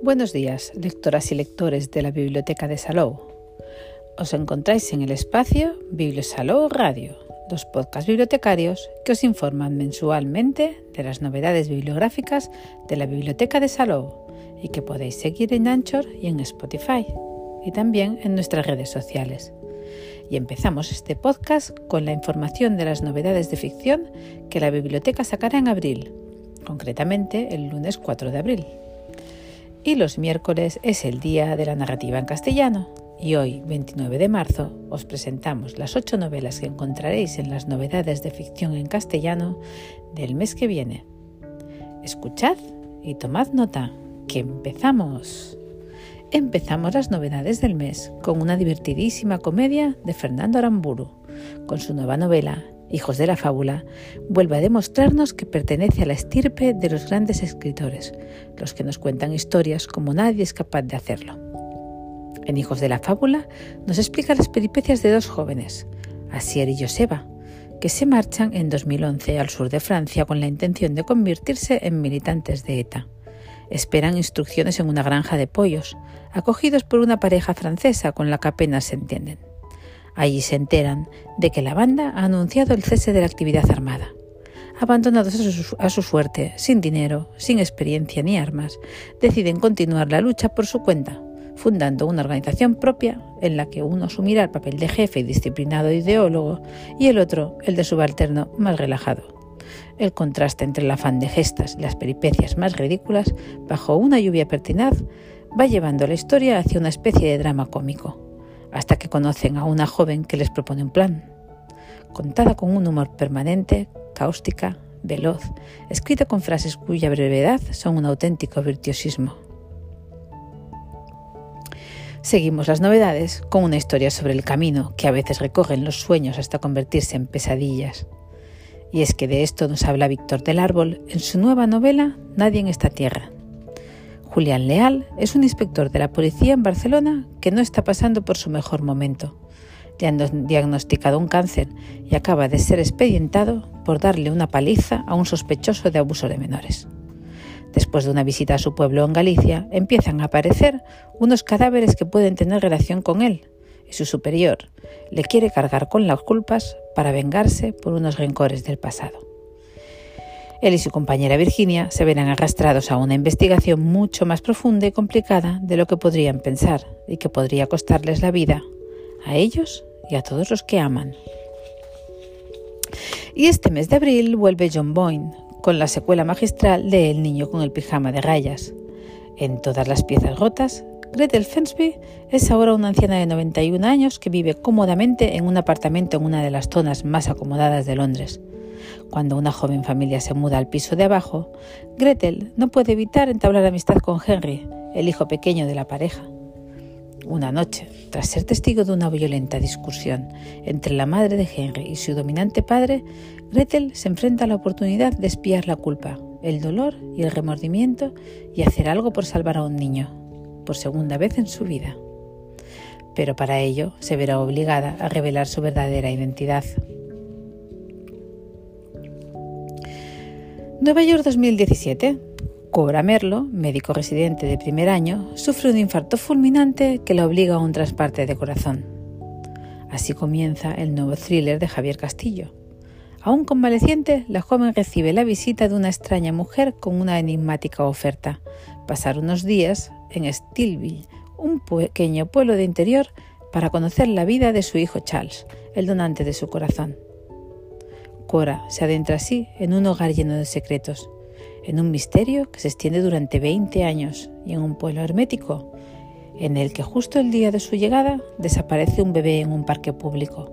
Buenos días, lectoras y lectores de la Biblioteca de Salou. Os encontráis en el espacio Bibliosalou Radio, dos podcasts bibliotecarios que os informan mensualmente de las novedades bibliográficas de la Biblioteca de Salou y que podéis seguir en Anchor y en Spotify y también en nuestras redes sociales. Y empezamos este podcast con la información de las novedades de ficción que la biblioteca sacará en abril, concretamente el lunes 4 de abril y los miércoles es el Día de la Narrativa en Castellano. Y hoy, 29 de marzo, os presentamos las ocho novelas que encontraréis en las novedades de ficción en castellano del mes que viene. Escuchad y tomad nota, que empezamos. Empezamos las novedades del mes con una divertidísima comedia de Fernando Aramburu, con su nueva novela hijos de la fábula, vuelve a demostrarnos que pertenece a la estirpe de los grandes escritores, los que nos cuentan historias como nadie es capaz de hacerlo. En Hijos de la Fábula nos explica las peripecias de dos jóvenes, Asier y Joseba, que se marchan en 2011 al sur de Francia con la intención de convertirse en militantes de ETA. Esperan instrucciones en una granja de pollos, acogidos por una pareja francesa con la que apenas se entienden. Allí se enteran de que la banda ha anunciado el cese de la actividad armada. Abandonados a su, suerte, sin dinero, sin experiencia ni armas, deciden continuar la lucha por su cuenta, fundando una organización propia en la que uno asumirá el papel de jefe y disciplinado ideólogo y el otro el de subalterno más relajado. El contraste entre el afán de gestas y las peripecias más ridículas, bajo una lluvia pertinaz, va llevando la historia hacia una especie de drama cómico hasta que conocen a una joven que les propone un plan. Contada con un humor permanente, cáustica, veloz, escrita con frases cuya brevedad son un auténtico virtuosismo. Seguimos las novedades con una historia sobre el camino que a veces recorren los sueños hasta convertirse en pesadillas. Y es que de esto nos habla Víctor del Árbol en su nueva novela Nadie en esta tierra, Julián Leal es un inspector de la policía en Barcelona que no está pasando por su mejor momento. Le han diagnosticado un cáncer y acaba de ser expedientado por darle una paliza a un sospechoso de abuso de menores. Después de una visita a su pueblo en Galicia, empiezan a aparecer unos cadáveres que pueden tener relación con él, y su superior le quiere cargar con las culpas para vengarse por unos rencores del pasado. Él y su compañera Virginia se verán arrastrados a una investigación mucho más profunda y complicada de lo que podrían pensar y que podría costarles la vida a ellos y a todos los que aman. Y este mes de abril vuelve John Boyne con la secuela magistral de El niño con el pijama de rayas. En todas las piezas rotas, Gretel Fensby es ahora una anciana de 91 años que vive cómodamente en un apartamento en una de las zonas más acomodadas de Londres. Cuando una joven familia se muda al piso de abajo, Gretel no puede evitar entablar amistad con Henry, el hijo pequeño de la pareja. Una noche, tras ser testigo de una violenta discusión entre la madre de Henry y su dominante padre, Gretel se enfrenta a la oportunidad de espiar la culpa, el dolor y el remordimiento y hacer algo por salvar a un niño, por segunda vez en su vida. Pero para ello se verá obligada a revelar su verdadera identidad. Nueva York 2017. Cobra Merlo, médico residente de primer año, sufre un infarto fulminante que la obliga a un trasplante de corazón. Así comienza el nuevo thriller de Javier Castillo. Aún convaleciente, la joven recibe la visita de una extraña mujer con una enigmática oferta, pasar unos días en Stillville, un pequeño pueblo de interior, para conocer la vida de su hijo Charles, el donante de su corazón. Cora se adentra así en un hogar lleno de secretos, en un misterio que se extiende durante 20 años y en un pueblo hermético, en el que justo el día de su llegada desaparece un bebé en un parque público.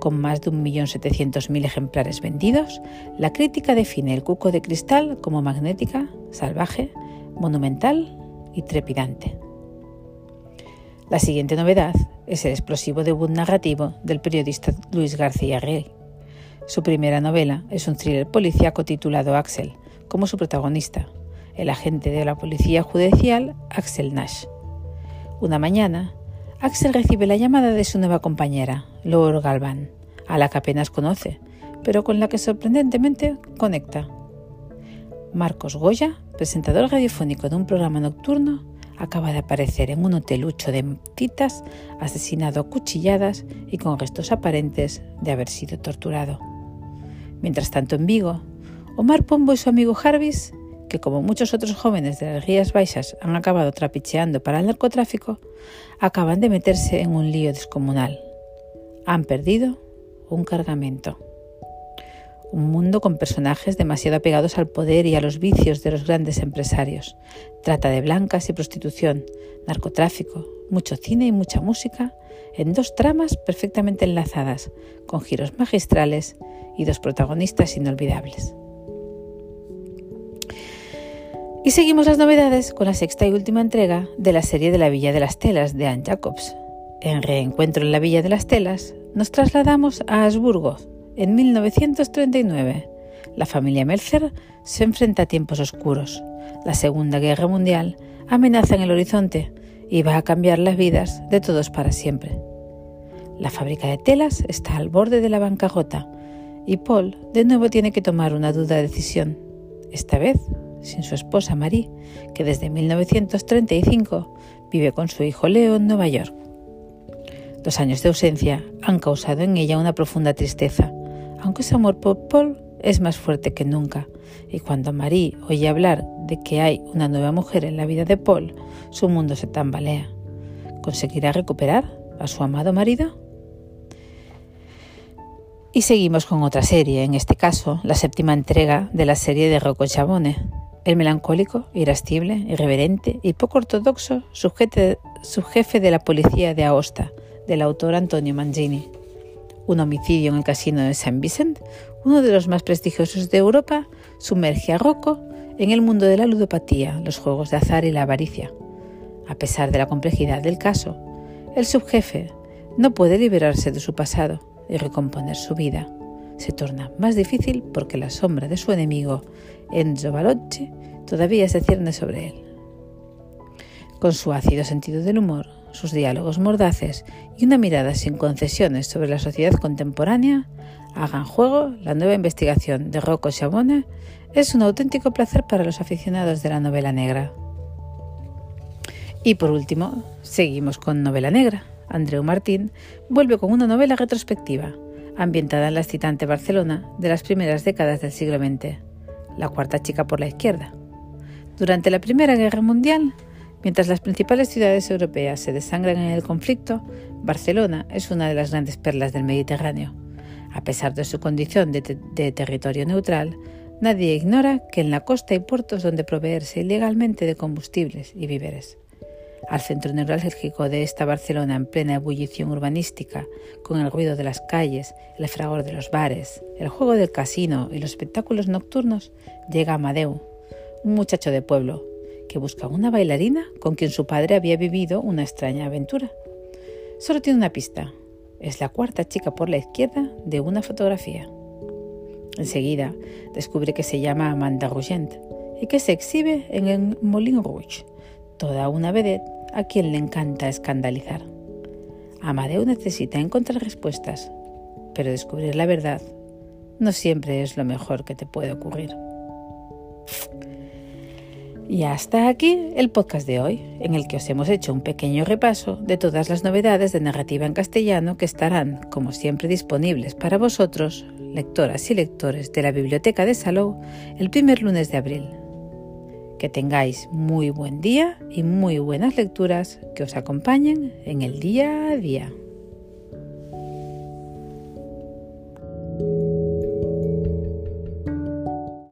Con más de 1.700.000 ejemplares vendidos, la crítica define el cuco de cristal como magnética, salvaje, monumental y trepidante. La siguiente novedad es el explosivo debut narrativo del periodista Luis García Rey, su primera novela es un thriller policíaco titulado Axel, como su protagonista, el agente de la policía judicial Axel Nash. Una mañana, Axel recibe la llamada de su nueva compañera, Laura Galvan, a la que apenas conoce, pero con la que sorprendentemente conecta. Marcos Goya, presentador radiofónico de un programa nocturno, acaba de aparecer en un hotelucho de citas, asesinado a cuchilladas y con restos aparentes de haber sido torturado. Mientras tanto, en Vigo, Omar Pombo y su amigo Jarvis, que como muchos otros jóvenes de las Rías Baixas han acabado trapicheando para el narcotráfico, acaban de meterse en un lío descomunal. Han perdido un cargamento. Un mundo con personajes demasiado apegados al poder y a los vicios de los grandes empresarios. Trata de blancas y prostitución, narcotráfico, mucho cine y mucha música, en dos tramas perfectamente enlazadas, con giros magistrales y dos protagonistas inolvidables. Y seguimos las novedades con la sexta y última entrega de la serie de la Villa de las Telas de Anne Jacobs. En Reencuentro en la Villa de las Telas nos trasladamos a Habsburgo, en 1939, la familia Melzer se enfrenta a tiempos oscuros. La Segunda Guerra Mundial amenaza en el horizonte y va a cambiar las vidas de todos para siempre. La fábrica de telas está al borde de la bancarrota y Paul de nuevo tiene que tomar una duda decisión, esta vez sin su esposa Marie, que desde 1935 vive con su hijo Leo en Nueva York. Los años de ausencia han causado en ella una profunda tristeza aunque su amor por Paul es más fuerte que nunca, y cuando Marie oye hablar de que hay una nueva mujer en la vida de Paul, su mundo se tambalea. ¿Conseguirá recuperar a su amado marido? Y seguimos con otra serie, en este caso la séptima entrega de la serie de Rocco Chabone. El melancólico, irascible, irreverente y poco ortodoxo subjefe de la policía de Aosta, del autor Antonio Mangini un homicidio en el casino de Saint Vincent, uno de los más prestigiosos de Europa, sumerge a Rocco en el mundo de la ludopatía, los juegos de azar y la avaricia. A pesar de la complejidad del caso, el subjefe no puede liberarse de su pasado y recomponer su vida. Se torna más difícil porque la sombra de su enemigo, Enzo Balocci, todavía se cierne sobre él. Con su ácido sentido del humor, sus diálogos mordaces y una mirada sin concesiones sobre la sociedad contemporánea, hagan juego la nueva investigación de Rocco Chabone es un auténtico placer para los aficionados de la novela negra. Y por último, seguimos con novela negra. Andreu Martín vuelve con una novela retrospectiva, ambientada en la excitante Barcelona de las primeras décadas del siglo XX, La cuarta chica por la izquierda. Durante la Primera Guerra Mundial, Mientras las principales ciudades europeas se desangran en el conflicto, Barcelona es una de las grandes perlas del Mediterráneo. A pesar de su condición de, territorio neutral, nadie ignora que en la costa hay puertos donde proveerse ilegalmente de combustibles y víveres. Al centro neurálgico de esta Barcelona en plena ebullición urbanística, con el ruido de las calles, el fragor de los bares, el juego del casino y los espectáculos nocturnos, llega Amadeu, un muchacho de pueblo, que busca una bailarina con quien su padre había vivido una extraña aventura. Solo tiene una pista. Es la cuarta chica por la izquierda de una fotografía. Enseguida descubre que se llama Amanda Rougent y que se exhibe en el Moulin Rouge, toda una vedette a quien le encanta escandalizar. Amadeu necesita encontrar respuestas, pero descubrir la verdad no siempre es lo mejor que te puede ocurrir. Y hasta aquí el podcast de hoy, en el que os hemos hecho un pequeño repaso de todas las novedades de narrativa en castellano que estarán, como siempre, disponibles para vosotros, lectoras y lectores de la Biblioteca de Salou, el primer lunes de abril. Que tengáis muy buen día y muy buenas lecturas que os acompañen en el día a día.